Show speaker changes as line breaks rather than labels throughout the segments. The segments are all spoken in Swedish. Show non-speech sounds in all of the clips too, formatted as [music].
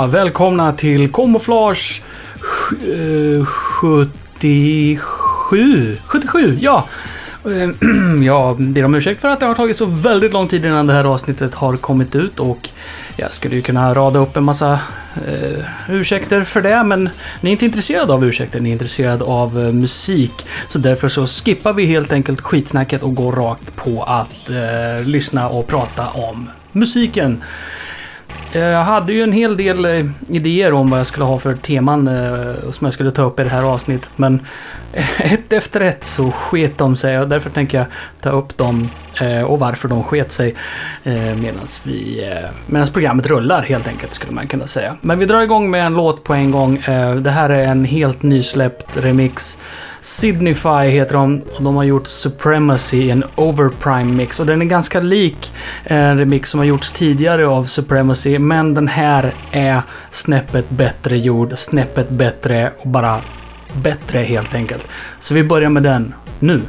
Ja, välkomna till Camouflage 77. 77, ja. Eh, [clears throat] jag ber om ursäkt för att det har tagit så väldigt lång tid innan det här avsnittet har kommit ut och jag skulle ju kunna rada upp en massa eh, ursäkter för det, men ni är inte intresserade av ursäkter, ni är intresserade av eh, musik. Så därför så skippar vi helt enkelt skitsnacket och går rakt på att eh, lyssna och prata om musiken. Eh, jag hade ju en hel del eh, idéer om vad jag skulle ha för teman eh, som jag skulle ta upp i det här avsnittet. Men [laughs] ett efter ett så sket de sig och därför tänker jag ta upp dem och varför de sket sig medan vi medans programmet rullar helt enkelt skulle man kunna säga. Men vi drar igång med en låt på en gång. Det här är en helt nysläppt remix. Sydneyfy heter de och de har gjort Supremacy i en Overprime mix och den är ganska lik eh, en remix som har gjorts tidigare av Supremacy men den här är snäppet bättre gjord, snäppet bättre och bara bättre helt enkelt. Så vi börjar med den nu.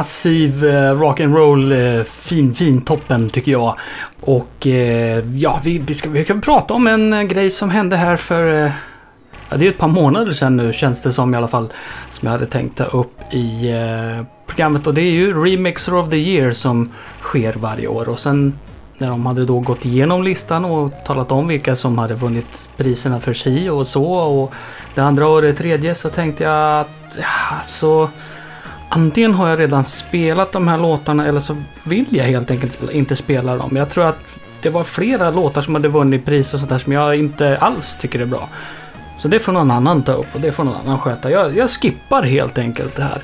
Massiv eh, rock'n'roll, eh, fin, fin toppen tycker jag. Och eh, ja, vi, vi, ska, vi kan prata om en eh, grej som hände här för eh, Ja, det är ett par månader sedan nu känns det som i alla fall. Som jag hade tänkt ta upp i eh, programmet. Och det är ju Remixer of the Year som sker varje år. Och sen när de hade då gått igenom listan och talat om vilka som hade vunnit priserna för si och så. Och det andra och det tredje så tänkte jag att ja, så antingen har jag redan spelat de här låtarna eller så vill jag helt enkelt inte spela dem. Jag tror att det var flera låtar som hade vunnit pris och sånt där som jag inte alls tycker är bra. Så det får någon annan ta upp och det får någon annan sköta. Jag, jag skippar helt enkelt det här.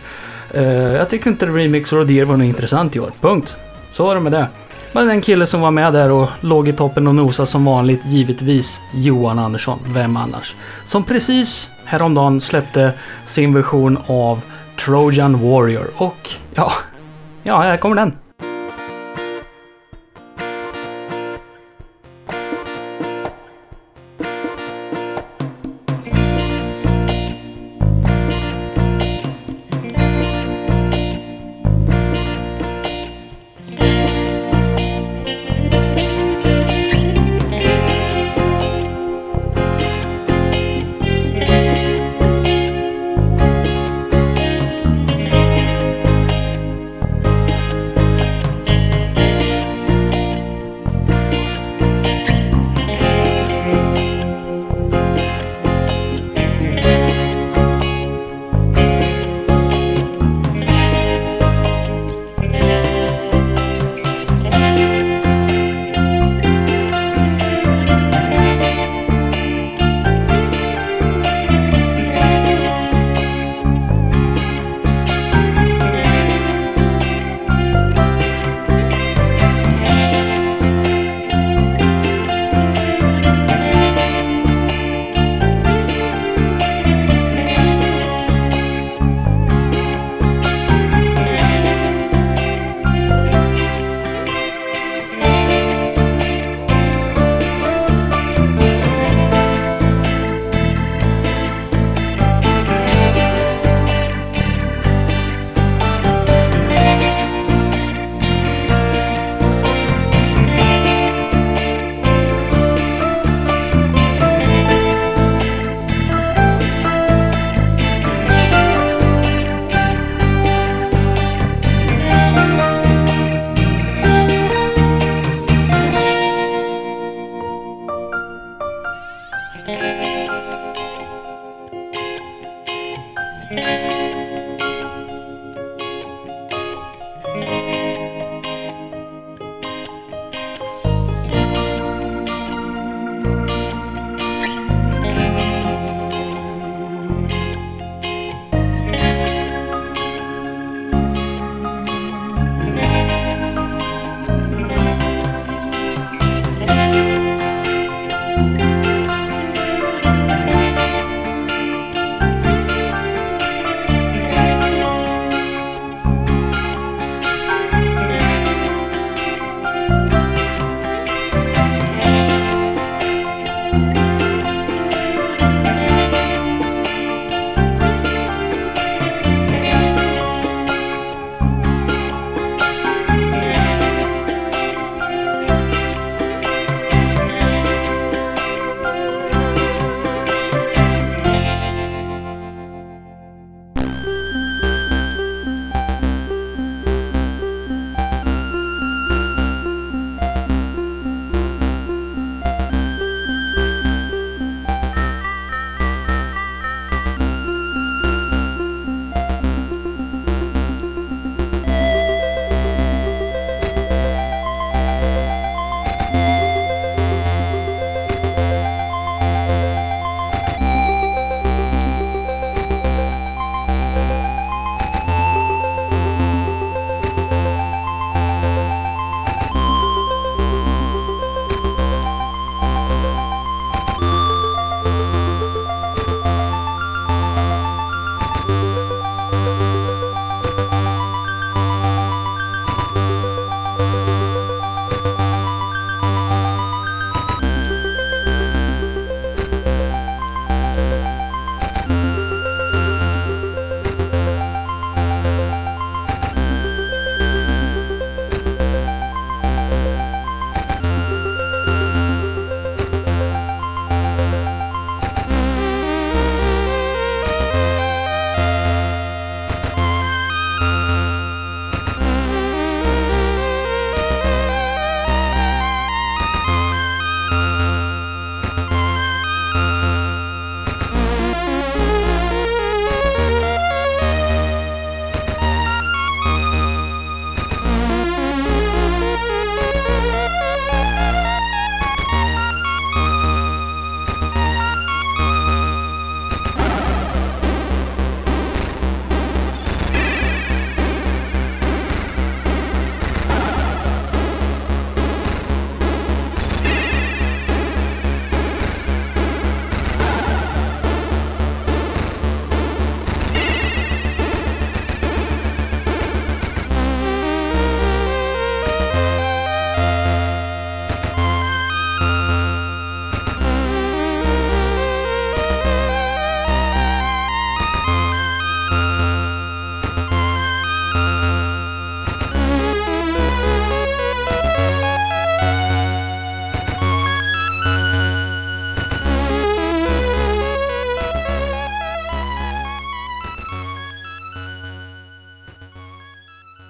Uh, jag tyckte inte Remix Rodier var något intressant i år. Punkt. Så var det med det. Men den kille som var med där och låg i toppen och nosade som vanligt, givetvis Johan Andersson. Vem annars? Som precis häromdagen släppte sin version av Trojan Warrior. Och ja, [laughs] ja, här kommer den.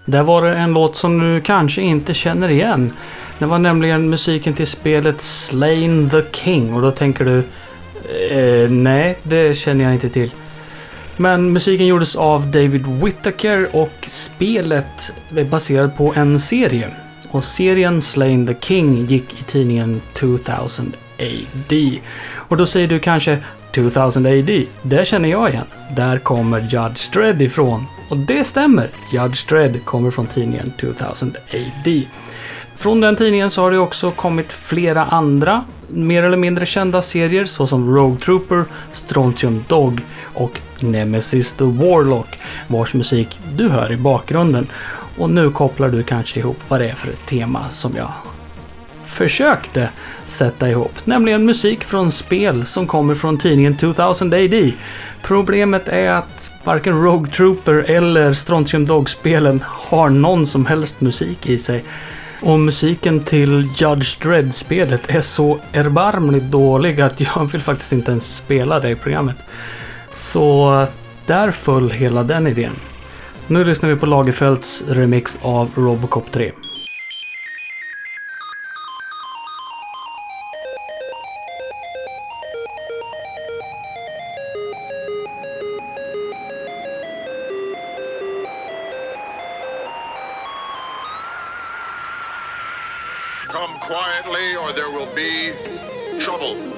Där var det en låt som du kanske inte känner igen. Det var nämligen musiken till spelet Slain the King och då tänker du eh, nej, det känner jag inte till. Men musiken gjordes av David Whittaker och spelet är baserat på en serie. Och serien Slain the King gick i tidningen 2000 AD. Och då säger du kanske 2000 AD, det känner jag igen. Där kommer Judge Dredd ifrån. Och det stämmer, Judge Dredd kommer från tidningen 2000 AD. Från den tidningen så har det också kommit flera andra mer eller mindre kända serier såsom Rogue Trooper, Strontium Dog och Nemesis the Warlock vars musik du hör i bakgrunden. Och nu kopplar du kanske ihop vad det är för ett tema som jag försökte sätta ihop. Nämligen musik från spel som kommer från tidningen 2000 AD. Problemet är att varken Rogue Trooper eller Strontium Dog-spelen har någon som helst musik i sig. Och musiken till Judge Dredd-spelet är så erbarmligt dålig att jag vill faktiskt inte ens spela det i programmet. Så där föll hela den idén. Nu lyssnar vi på Lagerfeldts remix av Robocop 3.
Come quietly, or there will be trouble.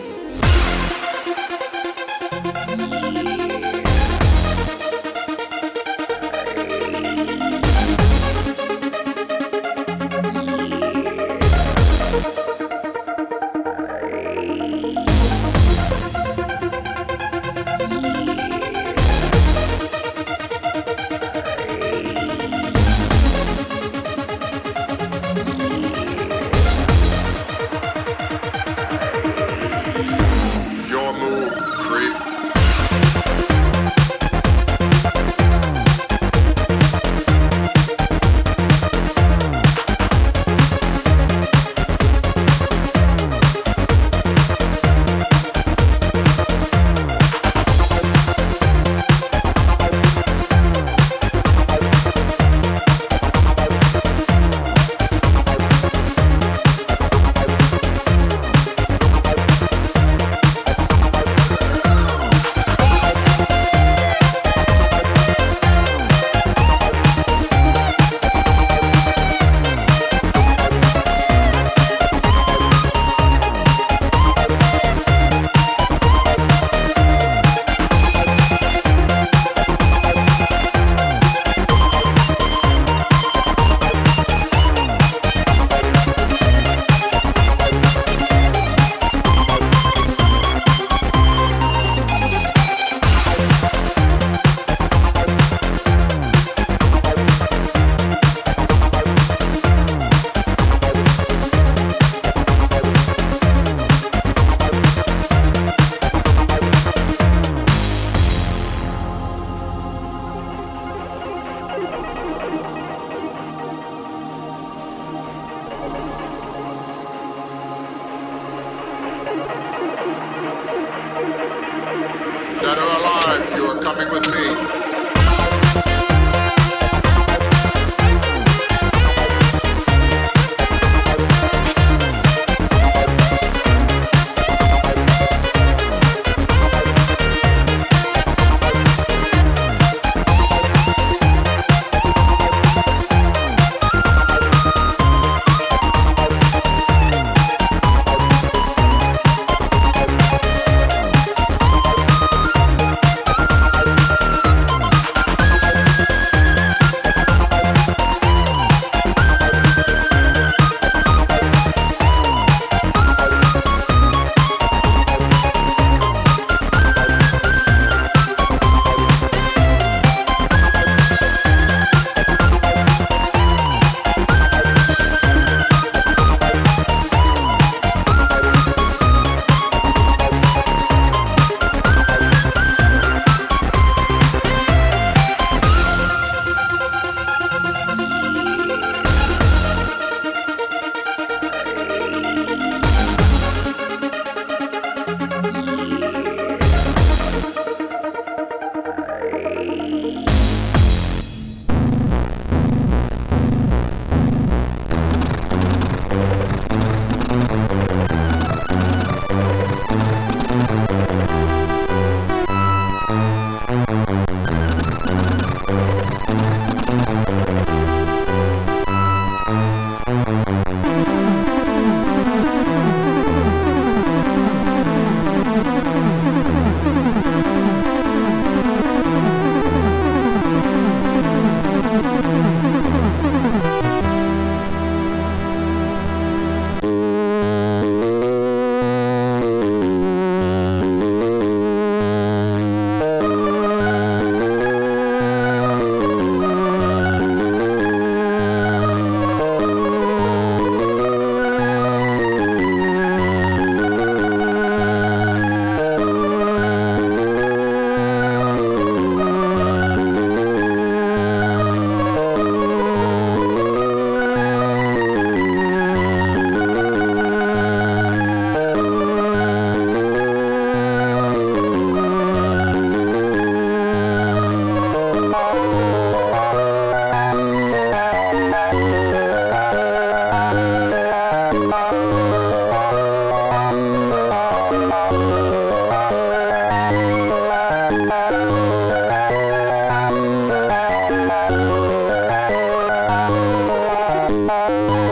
Bye.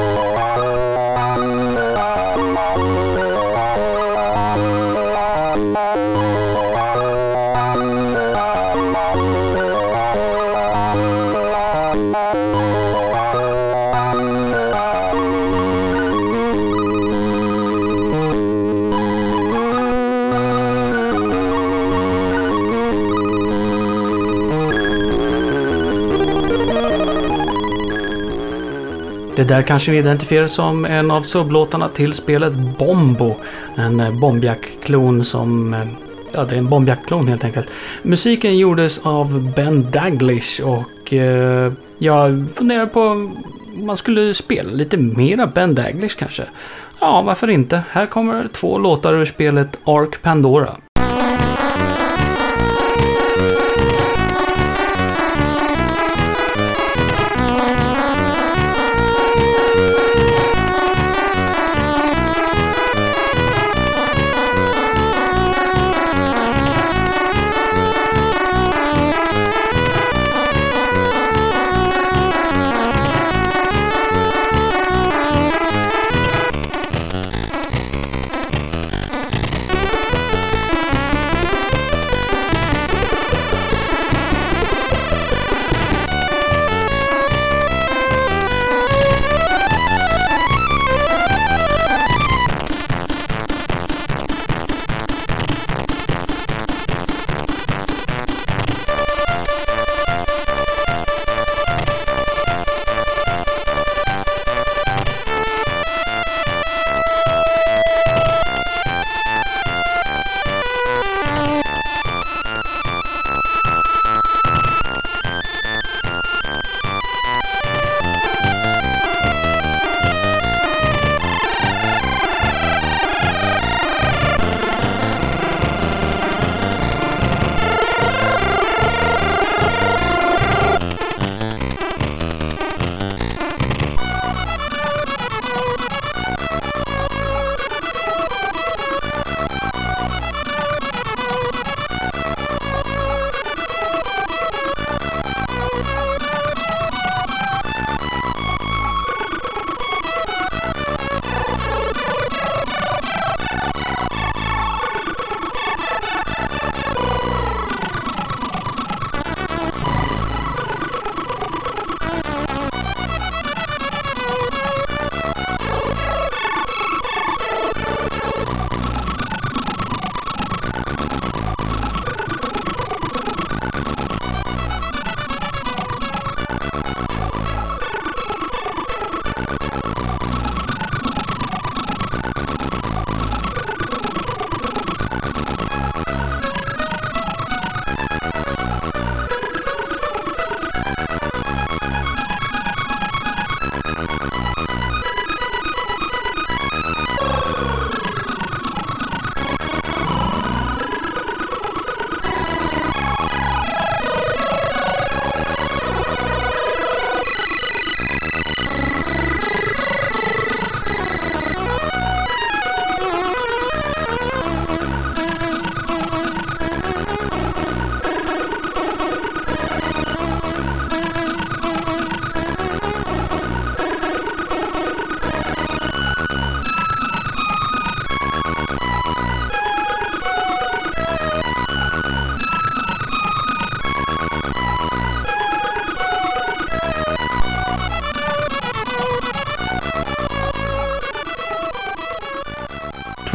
Det där kanske ni identifierar som en av sublåtarna till spelet Bombo. En eh, Bombjack-klon som... Eh, ja, det är en Bombjack-klon helt enkelt. Musiken gjordes av Ben Daglish och eh, jag funderar på om man skulle spela lite mera Ben Daglish kanske. Ja, varför inte? Här kommer två låtar ur spelet Ark Pandora.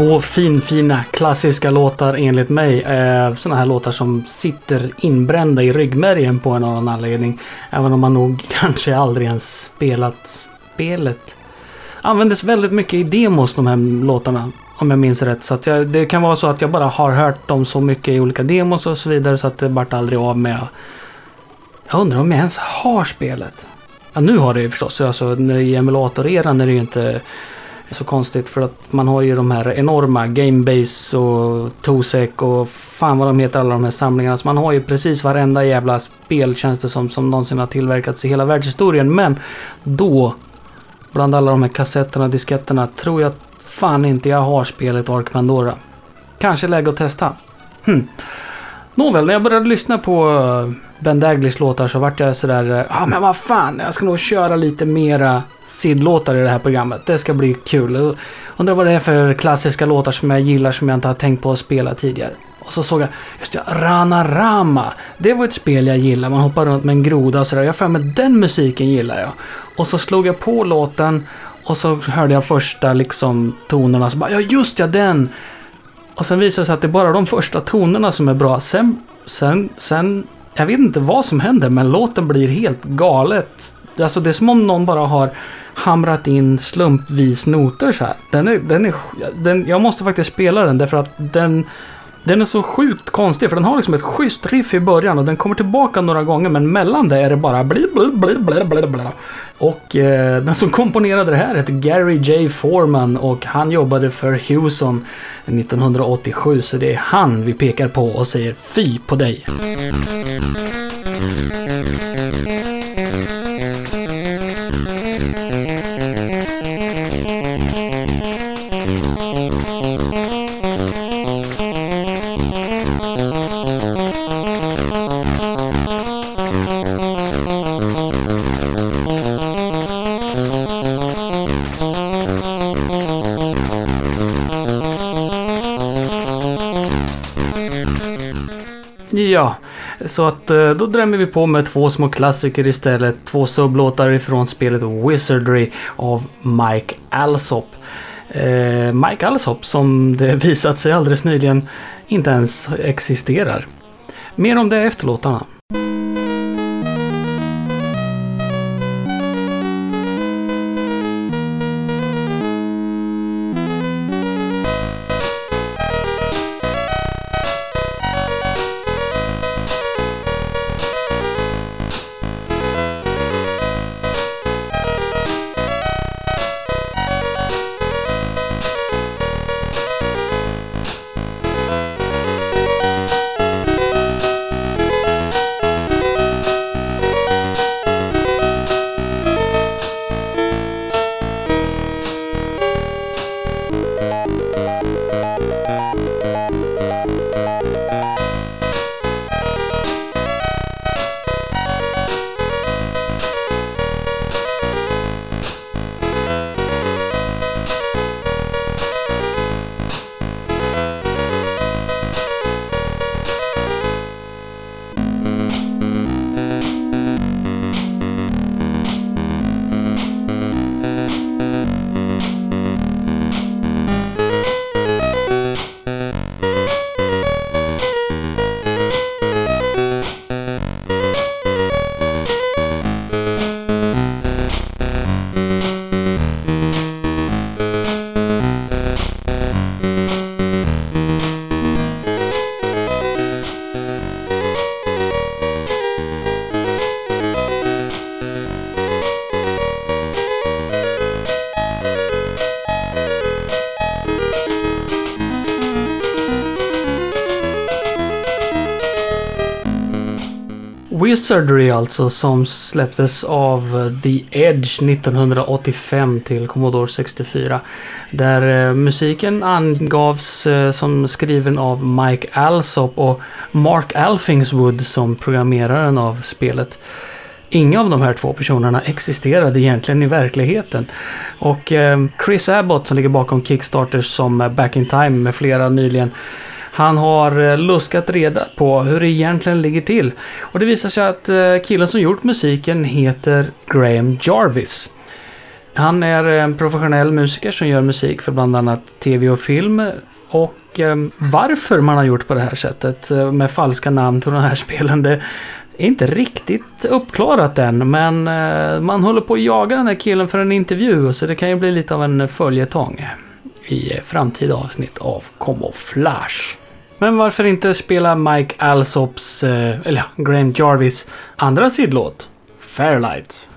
Två finfina klassiska låtar enligt mig. Eh, såna här låtar som sitter inbrända i ryggmärgen på en annan anledning. Även om man nog [laughs] kanske aldrig ens spelat spelet. Användes väldigt mycket i demos de här låtarna. Om jag minns rätt. Så att jag, det kan vara så att jag bara har hört dem så mycket i olika demos och så vidare så att det vart aldrig av med. Jag undrar om jag ens har spelet. Ja, nu har det ju förstås. Alltså, när det är i emulator-eran är det ju inte så konstigt för att man har ju de här enorma Gamebase och Tosec och fan vad de heter alla de här samlingarna. Så man har ju precis varenda jävla spel känns det som som någonsin har tillverkats i hela världshistorien. Men då, bland alla de här kassetterna och disketterna, tror jag fan inte jag har spelet Ark Pandora. Kanske läge att testa. Hm. Nåväl, när jag började lyssna på eh, Ben Daglish låtar så vart jag sådär, ja ah, men vad fan, jag ska nog köra lite mera Sid-låtar i det här programmet. Det ska bli kul. Jag Undrar vad det är för klassiska låtar som jag gillar som jag inte har tänkt på att spela tidigare. Och så såg jag, just det, Rana Rama. Det var ett spel jag gillade. Man hoppar runt med en groda och sådär. Jag för mig den musiken gillar jag. Och så slog jag på låten och så hörde jag första liksom tonerna. Så bara, ja just ja, den! Och sen visade det sig att det är bara de första tonerna som är bra. Sen, sen, sen, jag vet inte vad som händer men låten blir helt galet Alltså det är som om någon bara har hamrat in slumpvis noter så här. Den är, den är, den, jag måste faktiskt spela den därför att den, den är så sjukt konstig. För den har liksom ett schysst riff i början och den kommer tillbaka några gånger men mellan det är det bara bli bli bli bli bli bli. Och eh, den som komponerade det här heter Gary J. Foreman och han jobbade för Hewson 1987 så det är han vi pekar på och säger fy på dig. Så att eh, då drämmer vi på med två små klassiker istället. Två sublåtar ifrån spelet Wizardry av Mike Alsop. Eh, Mike Alsop som det [laughs] visat sig alldeles nyligen inte ens existerar. Mer om det efter låtarna. Surgery alltså som släpptes av The Edge 1985 till Commodore 64. Där eh, musiken angavs eh, som skriven av Mike Alsop och Mark Alfingswood som programmeraren av spelet. Inga av de här två personerna existerade egentligen i verkligheten. Och eh, Chris Abbott som ligger bakom Kickstarters som eh, Back in Time med flera nyligen han har eh, luskat reda på hur det egentligen ligger till. Och det visar sig att eh, killen som gjort musiken heter Graham Jarvis. Han är en professionell musiker som gör musik för bland annat tv och film. Och eh, varför man har gjort på det här sättet med falska namn till de här [laughs] spelen, det är inte riktigt uppklarat än. Men man håller på att jaga den här killen för en intervju, så det kan ju bli lite av en följetong i framtida avsnitt av Camouflage. Men varför inte spela Mike Alsops, eh, eller Graham Jarvis andra sidlåt? Fairlight.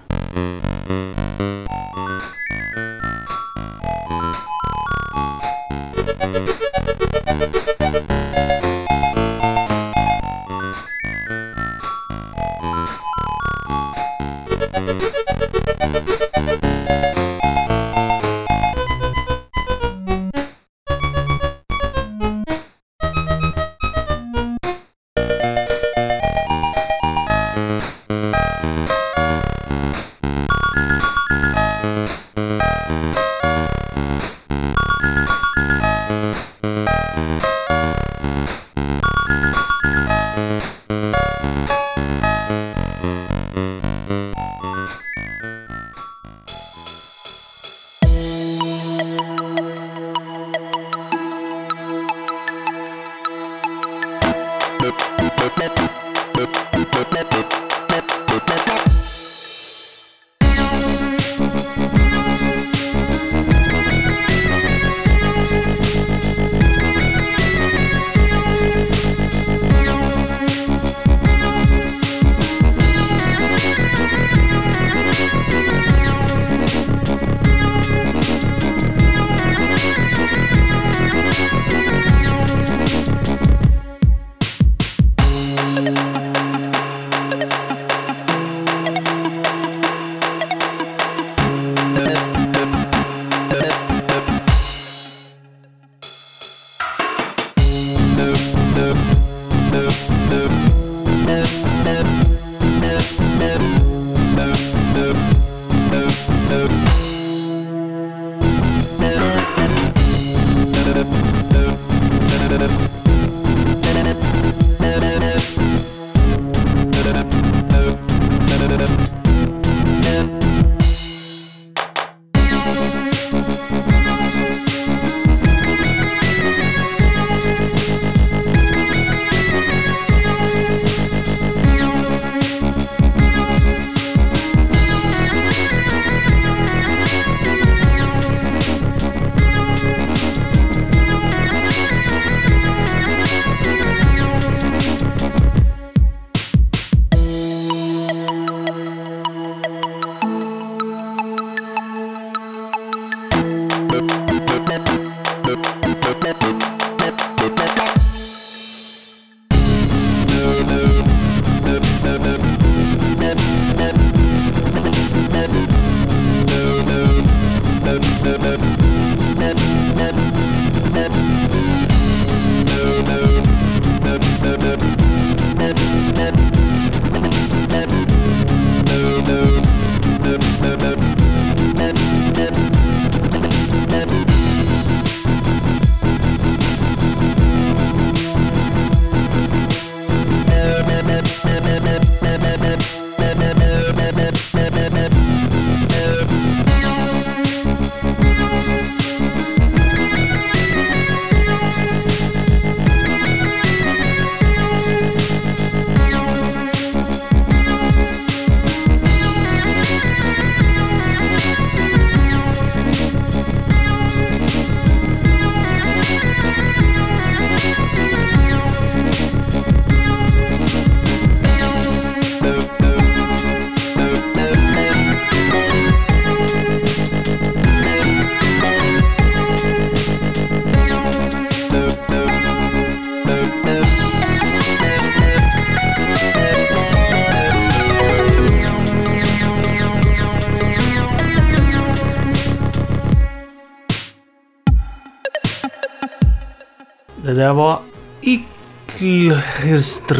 Det var Iklhystr.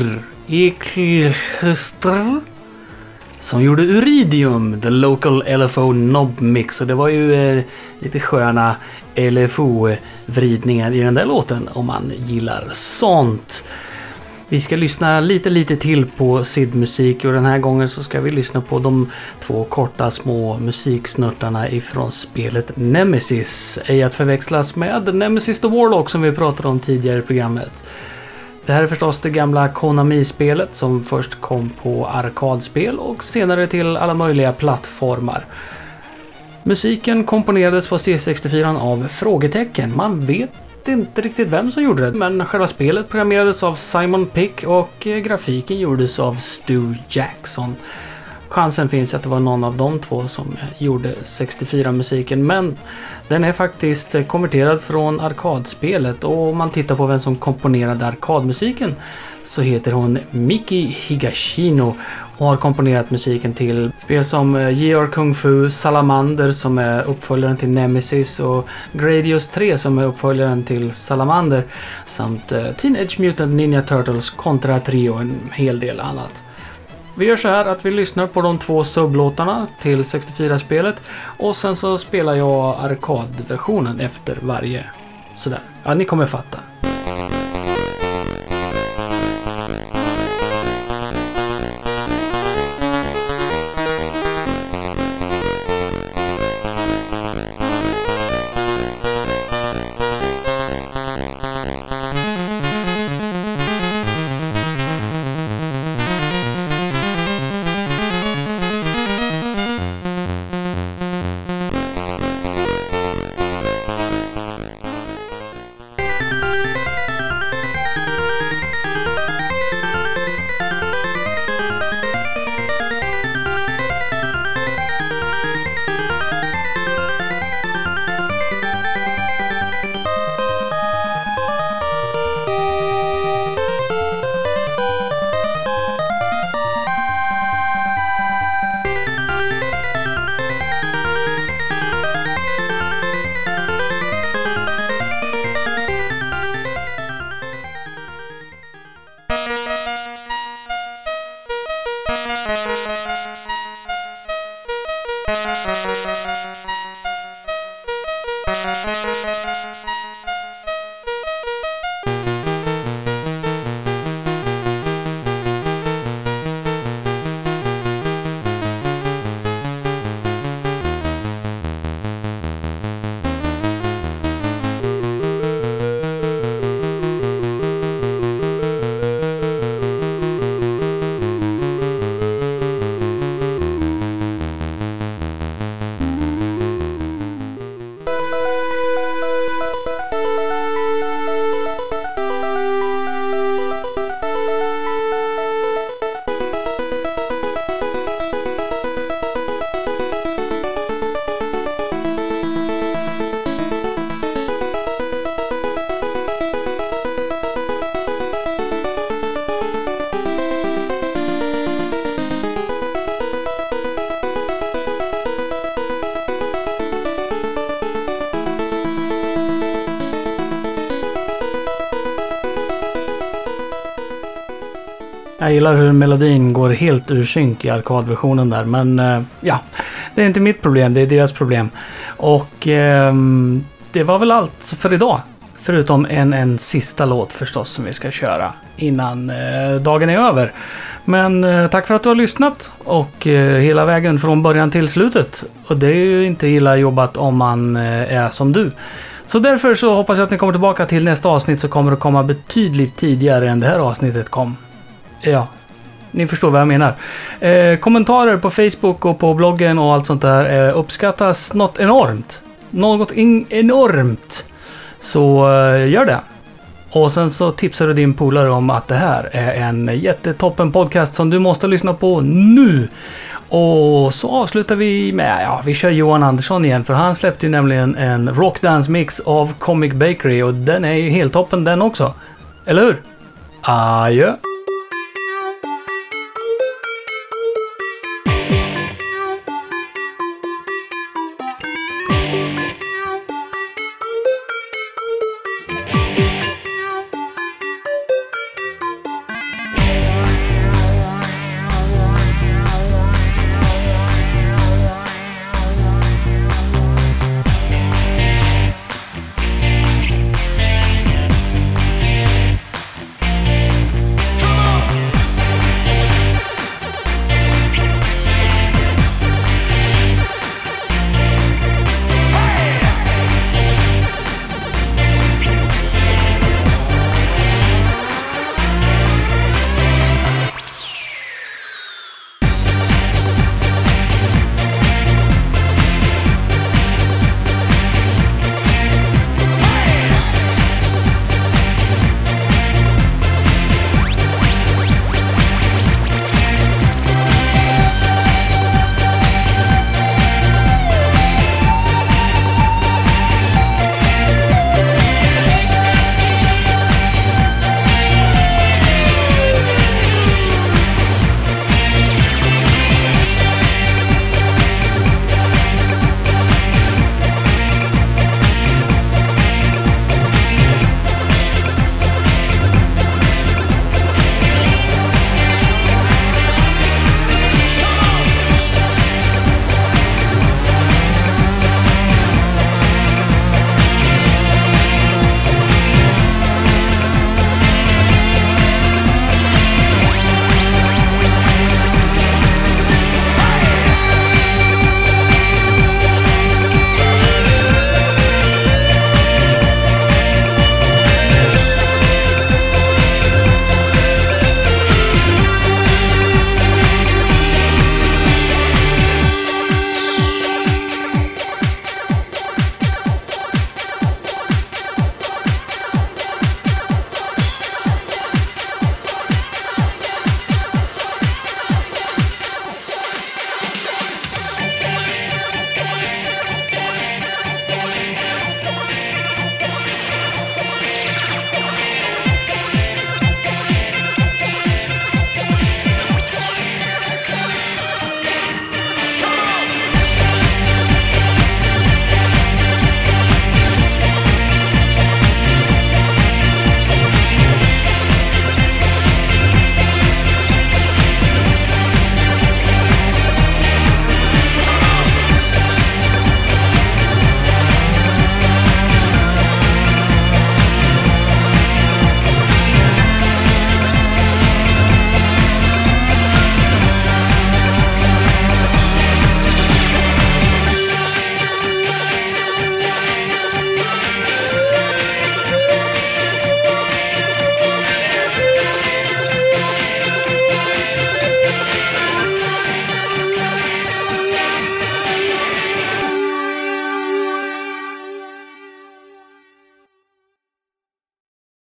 Iklhystr. Som gjorde Uridium, The Local LFO Knob Mix. Och det var ju eh, lite sköna LFO-vridningar i den där låten om man gillar sånt. Vi ska lyssna lite, lite till på SID-musik och den här gången så ska vi lyssna på de två korta små musiksnuttarna ifrån spelet Nemesis. Ej att förväxlas med Nemesis the Warlock som vi pratade om tidigare i programmet. Det här är förstås det gamla Konami-spelet som först kom på arkadspel och senare till alla möjliga plattformar. Musiken komponerades på C64 av Frågetecken. Man vet inte riktigt vem som gjorde det, men själva spelet programmerades av Simon Pick och eh, grafiken gjordes av Stu Jackson. Chansen finns att det var någon av de två som eh, gjorde 64-musiken, men den är faktiskt eh, konverterad från arkadspelet och om man tittar på vem som komponerade arkadmusiken så heter hon Miki Higashino och har komponerat musiken till spel som eh, Kung Fu, Salamander som är uppföljaren till Nemesis och Gradius 3 som är uppföljaren till Salamander samt eh, Teenage Mutant Ninja Turtles Contra Trio och en hel del annat. Vi gör så här att vi lyssnar på de två sublåtarna till 64-spelet och sen så spelar jag arkadversionen efter varje. Sådär. Ja, ni kommer fatta. Gillar hur melodin går helt ur synk i arkadversionen där. Men eh, ja, det är inte mitt problem, det är deras problem. Och eh, det var väl allt för idag. Förutom en, en sista låt förstås som vi ska köra innan eh, dagen är över. Men eh, tack för att du har lyssnat och eh, hela vägen från början till slutet. Och det är ju inte illa jobbat om man eh, är som du. Så därför så hoppas jag att ni kommer tillbaka till nästa avsnitt så kommer det komma betydligt tidigare än det här avsnittet kom. Ja, ni förstår vad jag menar. Eh, kommentarer på Facebook och på bloggen och allt sånt där eh, uppskattas något enormt. Något enormt. Så eh, gör det. Och sen så tipsar du din polare om att det här är en jättetoppen podcast som du måste lyssna på nu. Och så avslutar vi med, ja, vi kör Johan Andersson igen för han släppte ju nämligen en rockdance mix av Comic Bakery och den är ju helt toppen den också. Eller hur? Adjö!